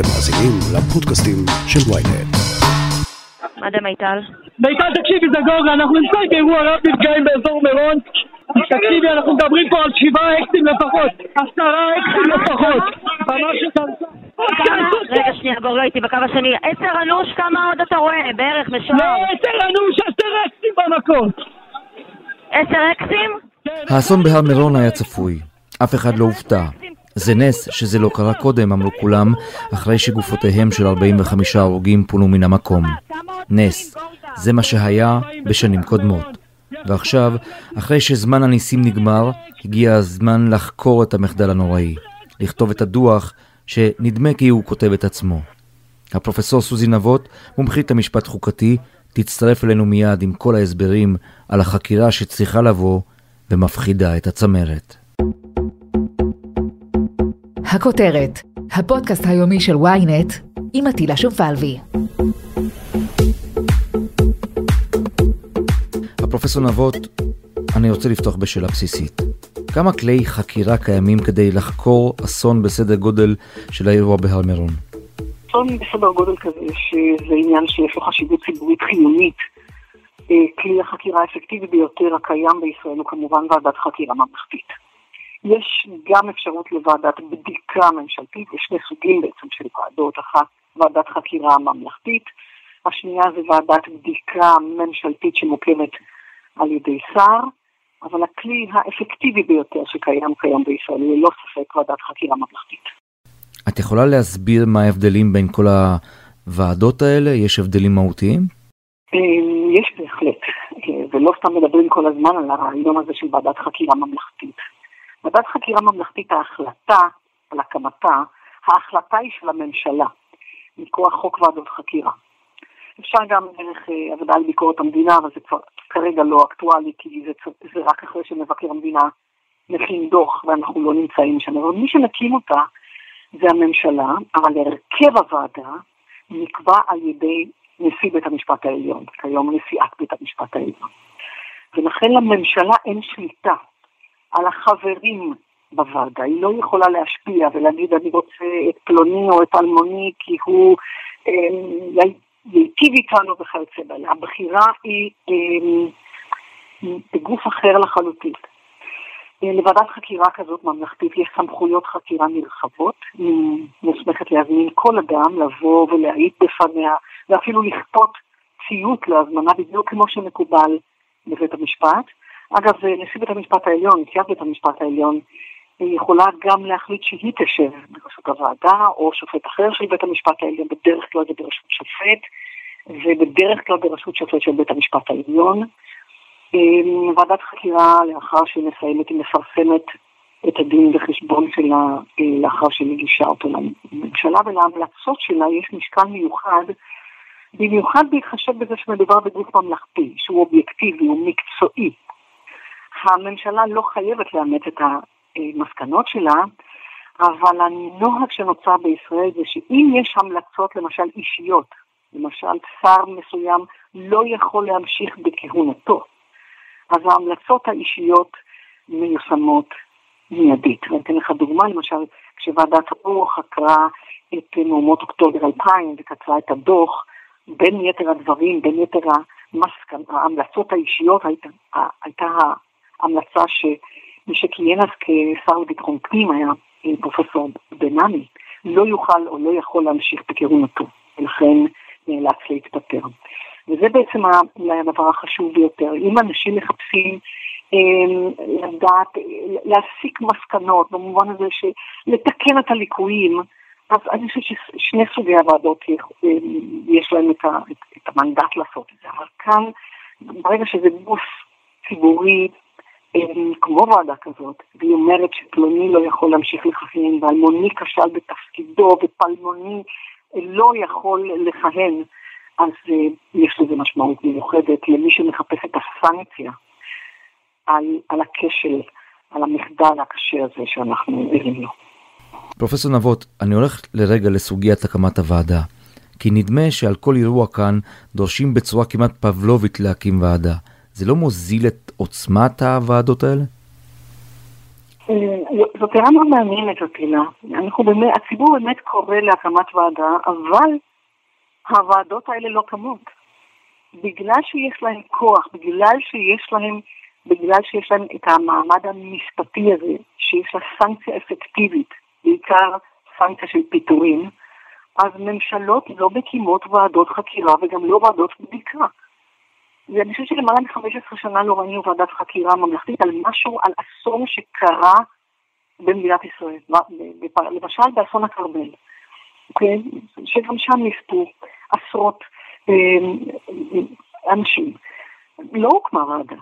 אתם מאזינים לפודקאסטים של ויינט. מה זה מיטל? מיטל, תקשיבי, זה גורגה, אנחנו נמצאים באירוע רב נפגעים באזור מירון. תקשיבי, אנחנו מדברים פה על שבעה אקסים לפחות, עשרה אקסים לפחות. ממש רגע, שנייה, גורגה איתי בקו השני. עשר אנוש, כמה עוד אתה רואה? בערך, לא, משוער. עשר אנוש, עשר אקסים במקום. עשר אקסים? האסון בהר מירון היה צפוי. אף אחד לא הופתע. זה נס שזה לא קרה קודם, אמרו כולם, אחרי שגופותיהם של 45 הרוגים פונו מן המקום. נס. זה מה שהיה בשנים קודמות. ועכשיו, אחרי שזמן הניסים נגמר, הגיע הזמן לחקור את המחדל הנוראי. לכתוב את הדוח שנדמה כי הוא כותב את עצמו. הפרופסור סוזי נבות, מומחית למשפט חוקתי, תצטרף אלינו מיד עם כל ההסברים על החקירה שצריכה לבוא ומפחידה את הצמרת. הכותרת, הפודקאסט היומי של ynet עם עטילה שומפלבי. הפרופסור נבות, אני רוצה לפתוח בשאלה בסיסית. כמה כלי חקירה קיימים כדי לחקור אסון בסדר גודל של האירוע בהר מירון? אסון בסדר גודל כזה, שזה עניין שיש לו חשיבות ציבורית חיונית. אה, כלי החקירה האפקטיבי ביותר הקיים בישראל הוא כמובן ועדת חקירה ממלכתית. יש גם אפשרות לוועדת בדיקה ממשלתית, יש שני סוגים בעצם של ועדות, אחת ועדת חקירה ממלכתית, השנייה זה ועדת בדיקה ממשלתית שמוקמת על ידי שר, אבל הכלי האפקטיבי ביותר שקיים כיום בישראל הוא ללא ספק ועדת חקירה ממלכתית. את יכולה להסביר מה ההבדלים בין כל הוועדות האלה? יש הבדלים מהותיים? אה, יש בהחלט, אה, ולא סתם מדברים כל הזמן על הרעיון הזה של ועדת חקירה ממלכתית. ועדת חקירה ממלכתית, ההחלטה על הקמתה, ההחלטה היא של הממשלה, מכוח חוק ועדות חקירה. אפשר גם דרך אה, עבודה על ביקורת המדינה, אבל זה כבר כרגע לא אקטואלי, כי זה, זה רק אחרי שמבקר המדינה מכין דוח ואנחנו לא נמצאים שם. אבל מי שמקים אותה זה הממשלה, אבל הרכב הוועדה נקבע על ידי נשיא בית המשפט העליון, כיום נשיאת בית המשפט העליון. ולכן לממשלה אין שליטה על החברים בוועדה. היא לא יכולה להשפיע ולהגיד אני רוצה את פלוני או את אלמוני כי הוא אה, ייטיב איתנו וכיוצא באלה. הבחירה היא אה, בגוף אחר לחלוטין. אה, לוועדת חקירה כזאת ממלכתית יש סמכויות חקירה נרחבות, היא מוסמכת להזמין כל אדם לבוא ולהעיד בפניה ואפילו לכפות ציות להזמנה בדיוק כמו שמקובל בבית המשפט. אגב, נשיא בית המשפט העליון, נשיאת בית המשפט העליון, היא יכולה גם להחליט שהיא תשב בראשות הוועדה, או שופט אחר של בית המשפט העליון, בדרך כלל זה בראשות שופט, ובדרך כלל בראשות שופט של בית המשפט העליון. אמ, ועדת חקירה, לאחר שהיא מסיימת, היא מפרסמת את הדין וחשבון שלה אה, לאחר שהיא מגישה אותו לממשלה, ולהמלצות שלה יש משקל מיוחד, במיוחד בהתחשב בזה שמדובר בגוף ממלכתי, שהוא אובייקטיבי, הוא מקצועי. הממשלה לא חייבת לאמץ את המסקנות שלה, אבל הנוהג שנוצר בישראל זה שאם יש המלצות למשל אישיות, למשל שר מסוים לא יכול להמשיך בכהונתו, אז ההמלצות האישיות מיושמות מיידית. אני אתן לך דוגמה, למשל, כשוועדת אור חקרה את מהומות אוקטובר 2000 וכתבה את הדוח, בין יתר הדברים, בין יתר המסקנ... ההמלצות האישיות, הייתה, הייתה ההמלצה שמי שכיהן אז כשר לביטחון פנים היה פרופסור בנאמי, לא יוכל או לא יכול להמשיך בכהונתו, ולכן נאלץ להתפטר. וזה בעצם אולי הדבר החשוב ביותר. אם אנשים מחפשים אה, לדעת, להסיק מסקנות, במובן הזה שלתקן את הליקויים, אז אני חושבת ששני סוגי הוועדות אה, יש להם את, ה, את, את המנדט לעשות את זה. אבל כאן, ברגע שזה גוף ציבורי, אה, כמו ועדה כזאת, והיא אומרת שפלוני לא יכול להמשיך לכהן, ואלמוני כשל בתפקידו, ופלמוני לא יכול לכהן, אז uh, יש לזה משמעות מיוחדת למי שמחפש את הסנקציה על, על הכשל, על המחדל הקשה הזה שאנחנו ערים לו. פרופסור נבות, אני הולך לרגע לסוגיית הקמת הוועדה, כי נדמה שעל כל אירוע כאן דורשים בצורה כמעט פבלובית להקים ועדה. זה לא מוזיל את עוצמת הוועדות האלה? אה, זאת הערה מאוד מעניינת אותינה. אנחנו באמת, הציבור באמת קורא להקמת ועדה, אבל הוועדות האלה לא קמות. בגלל שיש להם כוח, בגלל שיש להם, בגלל שיש להם את המעמד המשפטי הזה, שיש לה סנקציה אפקטיבית, בעיקר סנקציה של פיטורים, אז ממשלות לא מקימות ועדות חקירה וגם לא ועדות בדיקה. ואני חושבת שלמעלה מ-15 שנה לא ראינו ועדת חקירה ממלכתית על משהו, על אסון שקרה במדינת ישראל, למשל באסון הכרמל, אוקיי? שגם שם נספו עשרות אה, אנשים. לא הוקמה ועדה.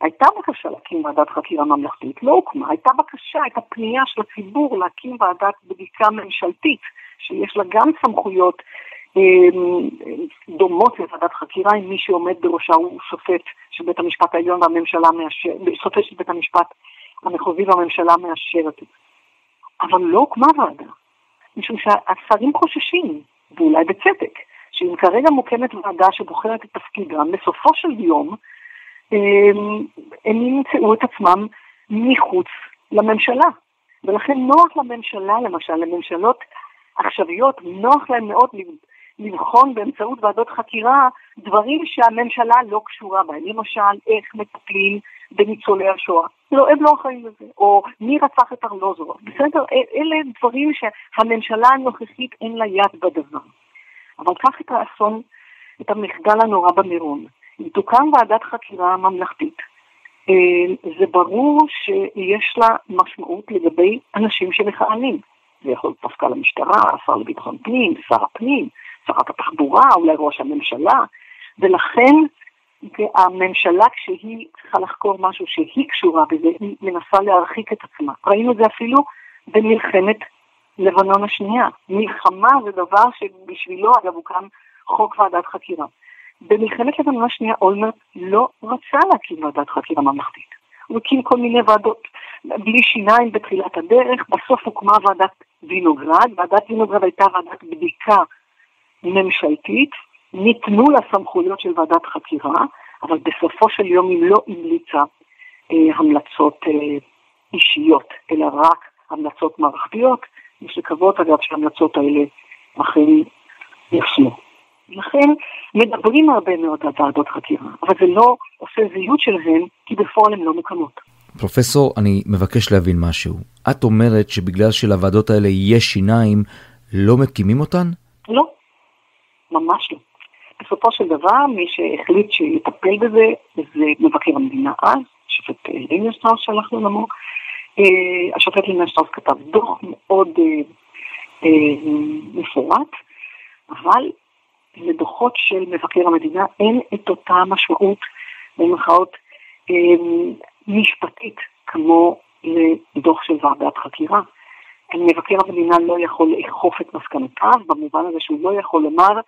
הייתה בקשה להקים ועדת חקירה ממלכתית, לא הוקמה. הייתה בקשה, הייתה פנייה של הציבור להקים ועדת בדיקה ממשלתית, שיש לה גם סמכויות אמ, דומות לוועדת חקירה אם מי שעומד בראשה הוא שופט של בית המשפט העליון והממשלה מאשר, שופט של בית המשפט המחוזי והממשלה מאשרת. אבל לא הוקמה ועדה, משום שהשרים חוששים, ואולי בצדק, שאם כרגע מוקמת ועדה שבוחרת את תפקידם, בסופו של יום הם ימצאו את עצמם מחוץ לממשלה. ולכן נוח לממשלה, למשל, לממשלות עכשוויות, נוח להם מאוד לבחון באמצעות ועדות חקירה דברים שהממשלה לא קשורה בהם. למשל, איך מטפלים בניצולי השואה. לא, הם לא אחראים לזה. או מי רצח את ארלוזורוב. בסדר, אלה דברים שהממשלה הנוכחית אין לה יד בדבר. אבל קח את האסון, את המחדל הנורא במירון. אם תוקם ועדת חקירה ממלכתית, אה, זה ברור שיש לה משמעות לגבי אנשים שמכהנים. זה יכול להיות מפכ"ל המשטרה, השר לביטחון פנים, שר הפנים, שרת התחבורה, אולי ראש הממשלה, ולכן הממשלה כשהיא צריכה לחקור משהו שהיא קשורה בזה, היא מנסה להרחיק את עצמה. ראינו את זה אפילו במלחמת לבנון השנייה. מלחמה זה דבר שבשבילו, אגב, הוקם חוק ועדת חקירה. במלחמת לבנון השנייה אולמרט לא רצה להקים ועדת חקירה ממלכתית. הוא הקים כל מיני ועדות בלי שיניים בתחילת הדרך, בסוף הוקמה ועדת וינוגרד, ועדת וינוגרד הייתה ועדת בדיקה ממשלתית, ניתנו לה סמכויות של ועדת חקירה, אבל בסופו של יום היא לא המליצה אה, המלצות אה, אישיות, אלא רק המלצות מערכתיות. יש לקוות אגב שההמלצות האלה אכן יפנו. לכן מדברים הרבה מאוד על ועדות חקירה, אבל זה לא עושה זהות שלהן, כי בפועל הן לא מוקמות. פרופסור, אני מבקש להבין משהו. את אומרת שבגלל שלוועדות האלה יש שיניים, לא מקימים אותן? לא, ממש לא. בסופו של דבר, מי שהחליט שיטפל בזה, זה מבקר המדינה אז, השופט לינדשטראוס שלח לנו, אה, השופט לינדשטראוס כתב דוח מאוד אה, אה, מפורט, אבל לדוחות של מבקר המדינה אין את אותה משמעות, במירכאות, משפטית, כמו לדוח של ועדת חקירה. מבקר המדינה לא יכול לאכוף את מסקנותיו, במובן הזה שהוא לא יכול לומר,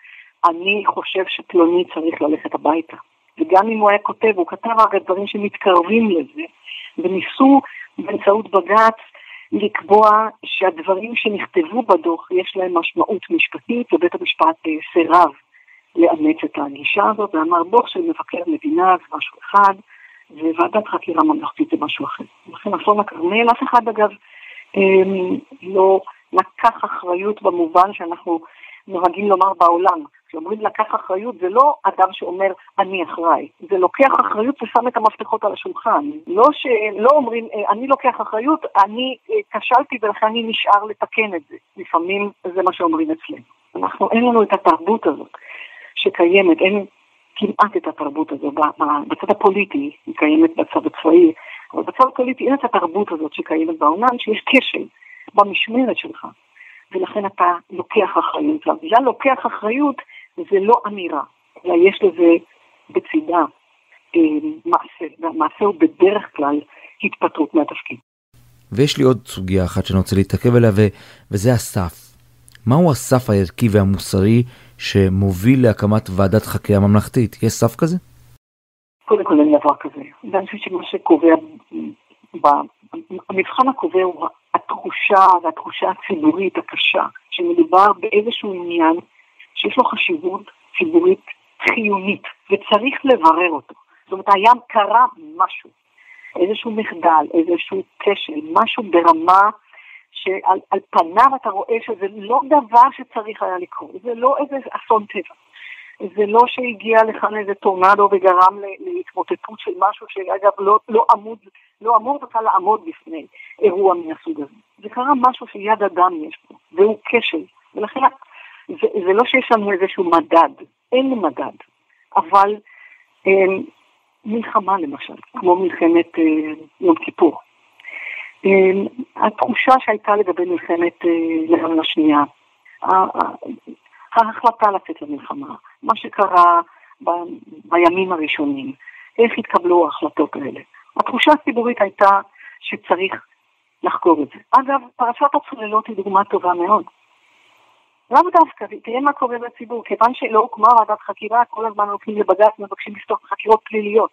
אני חושב שפלוני צריך ללכת הביתה. וגם אם הוא היה כותב, הוא כתב הרי דברים שמתקרבים לזה, וניסו באמצעות בג"ץ לקבוע שהדברים שנכתבו בדוח יש להם משמעות משפטית, ובית המשפט אה, סירב לאמץ את הגישה הזאת, ואמר דוח של מבקר מדינה זה משהו אחד, וועדת חקירה ממלכתית זה משהו אחר. לכן אסון הכרמל, אף אחד אגב אמ, לא לקח אחריות במובן שאנחנו נוהגים לומר בעולם. כשאומרים לקח אחריות זה לא אדם שאומר אני אחראי, זה לוקח אחריות ושם את המפתחות על השולחן. לא שלא אומרים אה, אני לוקח אחריות, אני אה, כשלתי ולכן אני נשאר לתקן את זה. לפעמים זה מה שאומרים אצלנו. אנחנו, אין לנו את התרבות הזאת שקיימת, אין כמעט את התרבות הזאת בצד הפוליטי, היא קיימת בצד הצבאי, אבל בצד הפוליטי אין את התרבות הזאת שקיימת בעולם, שיש כשל במשמרת שלך, ולכן אתה לוקח אחריות. והמילה לוקח אחריות זה לא אמירה, אלא יש לזה בצידה אה, מעשה, והמעשה הוא בדרך כלל התפטרות מהתפקיד. ויש לי עוד סוגיה אחת שאני רוצה להתעכב עליה, ו... וזה הסף. מהו הסף הערכי והמוסרי שמוביל להקמת ועדת חקירה ממלכתית? יש סף כזה? קודם כל אין דבר כזה. ואני חושבת שמה שקובע, המבחן הקובע הוא התחושה והתחושה הציבורית הקשה, שמדובר באיזשהו עניין שיש לו חשיבות ציבורית חיונית, וצריך לברר אותו. זאת אומרת, היה קרה משהו. איזשהו מחדל, איזשהו כשל, משהו ברמה שעל פניו אתה רואה שזה לא דבר שצריך היה לקרות, זה לא איזה אסון טבע. זה לא שהגיע לכאן איזה טורנדו וגרם להתמוטטות של משהו שאגב לא, לא, עמוד, לא אמור בכלל לעמוד בפני אירוע מהסוג הזה. זה קרה משהו שיד אדם יש פה, והוא כשל. ולכן זה, זה לא שיש לנו איזשהו מדד, אין מדד, אבל אה, מלחמה למשל, כמו מלחמת אה, יום כיפור. אה, התחושה שהייתה לגבי מלחמת לבנון אה, השנייה, ההחלטה לצאת למלחמה, מה שקרה ב, בימים הראשונים, איך התקבלו ההחלטות האלה. התחושה הציבורית הייתה שצריך לחקור את זה. אגב, פרשת הצוללות היא דוגמה טובה מאוד. לאו דווקא, תראה מה קורה בציבור, כיוון שלא הוקמה ועדת חקירה, כל הזמן הולכים לבג"ץ, מבקשים לפתוח חקירות פליליות.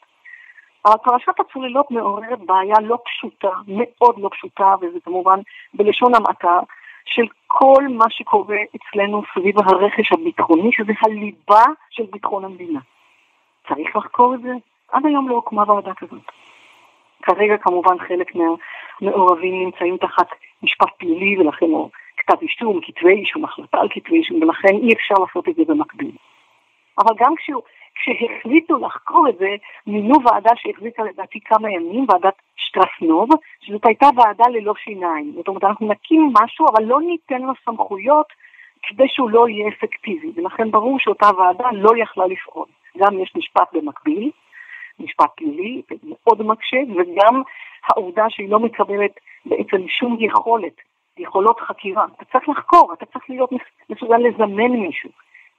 אבל פרשת הצוללות מעוררת בעיה לא פשוטה, מאוד לא פשוטה, וזה כמובן בלשון המעטה, של כל מה שקורה אצלנו סביב הרכש הביטחוני, שזה הליבה של ביטחון המדינה. צריך לחקור את זה? עד היום לא הוקמה ועדה כזאת. כרגע כמובן חלק מהמעורבים נמצאים תחת משפט פלילי ולכן או כתב אישום, כתבי אישום, החלטה על כתבי אישום, ולכן אי אפשר לעשות את זה במקביל. אבל גם כשהוא, כשהחליטו לחקור את זה, מינו ועדה שהחזיקה לדעתי כמה ימים, ועדת שטרסנוב, שזאת הייתה ועדה ללא שיניים. זאת אומרת, אנחנו נקים משהו, אבל לא ניתן לו סמכויות כדי שהוא לא יהיה אפקטיבי, ולכן ברור שאותה ועדה לא יכלה לפעול. גם יש משפט במקביל, משפט פלילי, מאוד מקשה, וגם העובדה שהיא לא מקבלת בעצם שום יכולת, יכולות חקירה. אתה צריך לחקור, אתה צריך להיות מסוגל לזמן מישהו.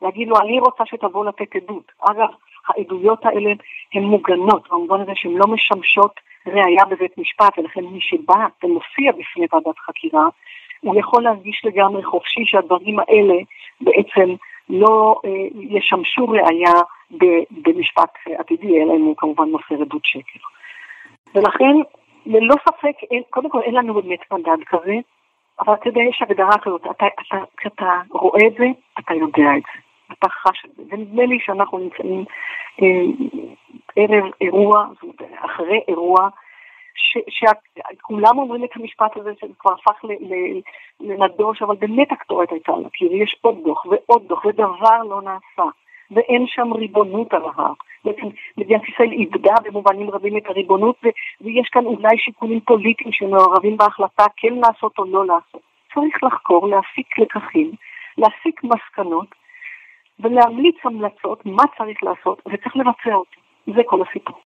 להגיד לו, אני רוצה שתבוא לתת עדות. אגב, העדויות האלה הן מוגנות, במובן הזה שהן לא משמשות ראייה בבית משפט, ולכן מי שבא ומופיע בפני ועדת חקירה, הוא יכול להרגיש לגמרי חופשי שהדברים האלה בעצם לא אה, ישמשו ראייה במשפט עתידי, אלא אם הוא כמובן מוסר עדות שקר. ולכן, ללא ספק, אין, קודם כל אין לנו באמת מדד כזה, אבל אתה יודע, יש הגדרה כזאת, אתה, אתה, כשאתה רואה את זה, אתה יודע את זה. אתה חש את זה. ונדמה לי שאנחנו נמצאים אה, ערב אירוע, זאת אומרת, אחרי אירוע, שכולם אומרים את המשפט הזה שזה כבר הפך לנדוש, אבל באמת הכתורת הייתה על הקיר, יש עוד דוח ועוד דוח, ודבר לא נעשה. ואין שם ריבונות על ההר. בעצם מדינת ישראל איבדה במובנים רבים את הריבונות, ויש כאן אולי שיקולים פוליטיים שמעורבים בהחלטה כן לעשות או לא לעשות. צריך לחקור, להפיק לקחים, להסיק מסקנות, ולהמליץ המלצות מה צריך לעשות, וצריך לבצע אותם. זה כל הסיפור.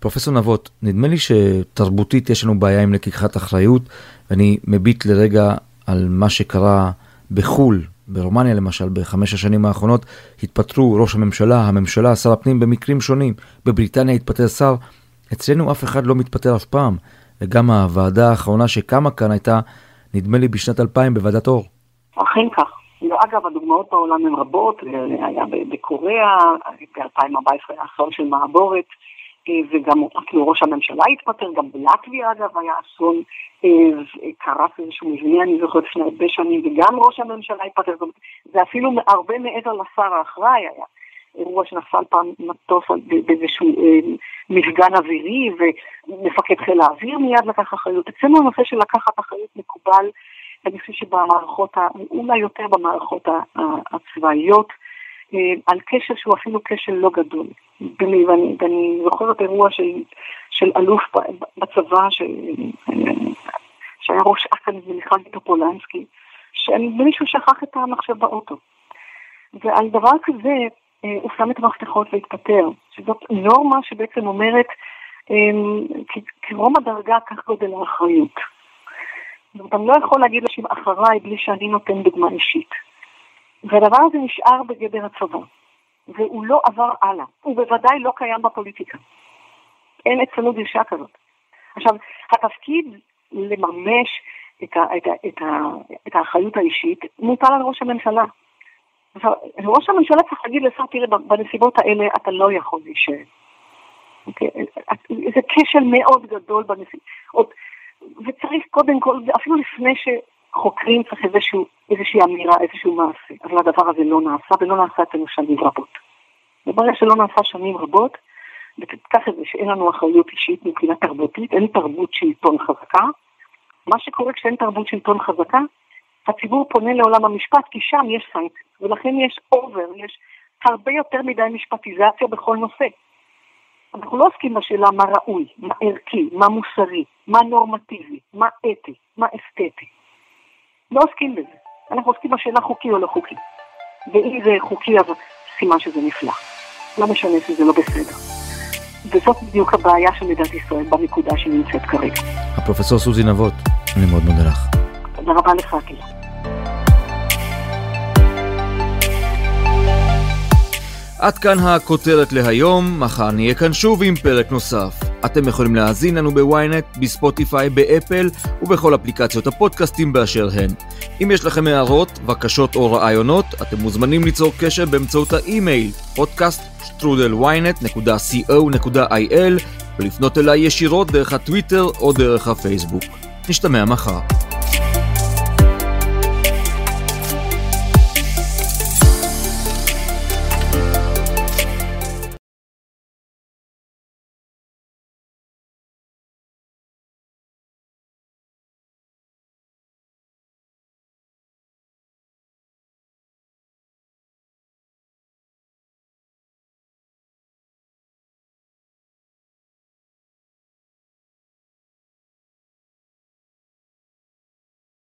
פרופסור נבות, נדמה לי שתרבותית יש לנו בעיה עם לקיחת אחריות, ואני מביט לרגע על מה שקרה בחו"ל, ברומניה למשל, בחמש השנים האחרונות, התפטרו ראש הממשלה, הממשלה, שר הפנים במקרים שונים. בבריטניה התפטר שר, אצלנו אף אחד לא מתפטר אף פעם. וגם הוועדה האחרונה שקמה כאן הייתה, נדמה לי, בשנת 2000 בוועדת אור. אכן כך. אגב, הדוגמאות בעולם הן רבות, היה בקוריאה, ב-2014 היה אסון של מעבורת, אה, וגם אפילו ראש הממשלה התפטר, גם בלטביה אגב היה אסון, אה, קרס איזשהו מבנה, אני זוכרת לפני הרבה שנים, וגם ראש הממשלה התפטר, זה אפילו הרבה מעבר לשר האחראי היה. אירוע שנפל פעם מטוס באיזשהו אה, מפגן אווירי, ומפקד חיל האוויר מיד לקח אחריות. אצלנו הנושא של לקחת אחריות מקובל אני חושבת שבמערכות, אולי יותר במערכות הצבאיות, אה, על קשר שהוא אפילו קשר לא גדול. ואני, ואני זוכרת אירוע של, של אלוף בצבא, ש, שהיה ראש אכ"א, מיכל טופולנסקי, שמישהו שכח את המחשב באוטו. ועל דבר כזה אה, הוא שם את המפתחות והתפטר, שזאת נורמה שבעצם אומרת, אה, כרום הדרגה כך גודל האחריות. אומרת, אני לא יכול להגיד לאנשים אחריי בלי שאני נותן דוגמה אישית. והדבר הזה נשאר בגדר הצבא, והוא לא עבר הלאה. הוא בוודאי לא קיים בפוליטיקה. אין אצלנו דרישה כזאת. עכשיו, התפקיד לממש את, ה, את, ה, את, ה, את האחריות האישית מוטל על ראש הממשלה. עכשיו, ראש הממשלה צריך להגיד לשר, תראה, בנסיבות האלה אתה לא יכול להישאר. אוקיי? זה כשל מאוד גדול בנסיבות. וצריך קודם כל, אפילו לפני שחוקרים צריך איזשהו, איזושהי אמירה, איזשהו מעשה, אבל הדבר הזה לא נעשה, ולא נעשה אצלנו שנים רבות. וברגע שלא נעשה שנים רבות, ותיקח את זה שאין לנו אחריות אישית מבחינה תרבותית, אין תרבות שלטון חזקה. מה שקורה כשאין תרבות שלטון חזקה, הציבור פונה לעולם המשפט כי שם יש סנקציות, ולכן יש אובר, יש הרבה יותר מדי משפטיזציה בכל נושא. אנחנו לא עוסקים בשאלה מה ראוי, מה ערכי, מה מוסרי, מה נורמטיבי, מה אתי, מה אסתטי. לא עוסקים בזה. אנחנו עוסקים בשאלה חוקי או לא חוקי. ואם זה חוקי, אז סימן שזה נפלא. לא משנה שזה לא בסדר. וזאת בדיוק הבעיה של מדינת ישראל בנקודה שהיא נמצאת כרגע. הפרופסור סוזי נבות, אני מאוד מודה לך. תודה רבה לך, גילה. עד כאן הכותרת להיום, מחר נהיה כאן שוב עם פרק נוסף. אתם יכולים להאזין לנו בוויינט, בספוטיפיי, באפל ובכל אפליקציות הפודקאסטים באשר הן. אם יש לכם הערות, בקשות או רעיונות, אתם מוזמנים ליצור קשר באמצעות האימייל podcaststrudelwynet.co.il ולפנות אליי ישירות דרך הטוויטר או דרך הפייסבוק. נשתמע מחר.